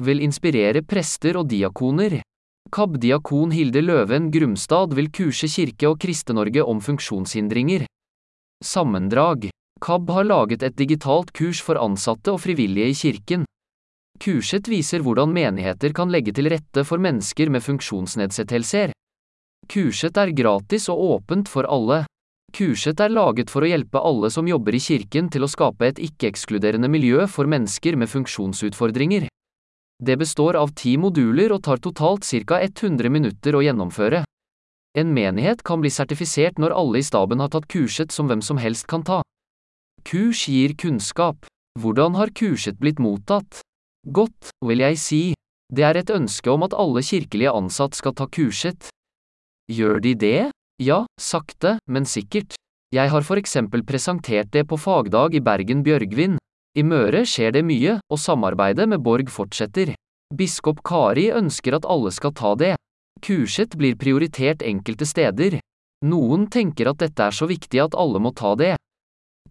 vil inspirere prester og diakoner. KAB-diakon Hilde Løven Grumstad vil kurse Kirke- og Kriste-Norge om funksjonshindringer. Sammendrag. KAB har laget et digitalt kurs for ansatte og frivillige i kirken. Kurset viser hvordan menigheter kan legge til rette for mennesker med funksjonsnedsettelser. Kurset er gratis og åpent for alle. Kurset er laget for å hjelpe alle som jobber i kirken til å skape et ikke-ekskluderende miljø for mennesker med funksjonsutfordringer. Det består av ti moduler og tar totalt ca 100 minutter å gjennomføre. En menighet kan bli sertifisert når alle i staben har tatt kurset som hvem som helst kan ta. Kurs gir kunnskap. Hvordan har kurset blitt mottatt? Godt, vil jeg si. Det er et ønske om at alle kirkelige ansatt skal ta kurset. Gjør de det? Ja, sakte, men sikkert. Jeg har for eksempel presentert det på fagdag i Bergen Bjørgvin. I Møre skjer det mye, og samarbeidet med Borg fortsetter. Biskop Kari ønsker at alle skal ta det. Kurset blir prioritert enkelte steder. Noen tenker at dette er så viktig at alle må ta det.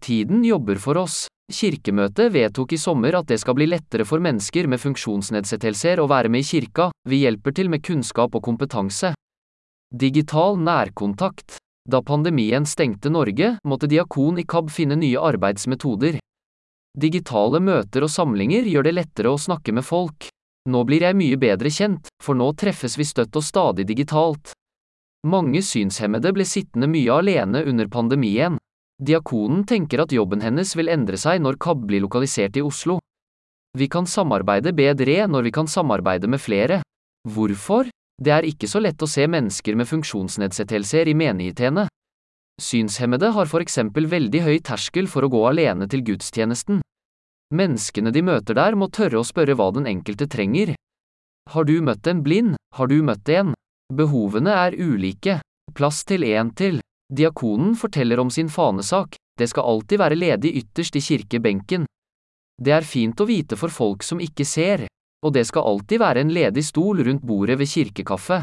Tiden jobber for oss. Kirkemøtet vedtok i sommer at det skal bli lettere for mennesker med funksjonsnedsettelser å være med i kirka, vi hjelper til med kunnskap og kompetanse. Digital nærkontakt. Da pandemien stengte Norge, måtte diakon i KAB finne nye arbeidsmetoder. Digitale møter og samlinger gjør det lettere å snakke med folk. Nå blir jeg mye bedre kjent, for nå treffes vi støtt og stadig digitalt. Mange synshemmede ble sittende mye alene under pandemien. Diakonen tenker at jobben hennes vil endre seg når KAB blir lokalisert i Oslo. Vi kan samarbeide bedre når vi kan samarbeide med flere. Hvorfor? Det er ikke så lett å se mennesker med funksjonsnedsettelser i menighetene. Synshemmede har for eksempel veldig høy terskel for å gå alene til gudstjenesten. Menneskene de møter der må tørre å spørre hva den enkelte trenger. Har du møtt en blind? Har du møtt en? Behovene er ulike. Plass til en til. Diakonen forteller om sin fanesak, det skal alltid være ledig ytterst i kirkebenken. Det er fint å vite for folk som ikke ser, og det skal alltid være en ledig stol rundt bordet ved kirkekaffe.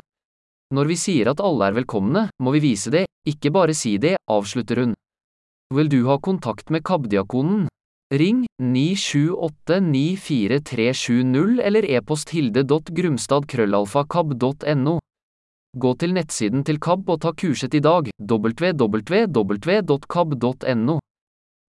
Når vi sier at alle er velkomne, må vi vise det, ikke bare si det, avslutter hun. Vil du ha kontakt med KAB-diakonen? Ring 978947370 eller e-post hilde.grumstadkrøllalfakab.no. Gå til nettsiden til KAB og ta kurset i dag, www.kab.no.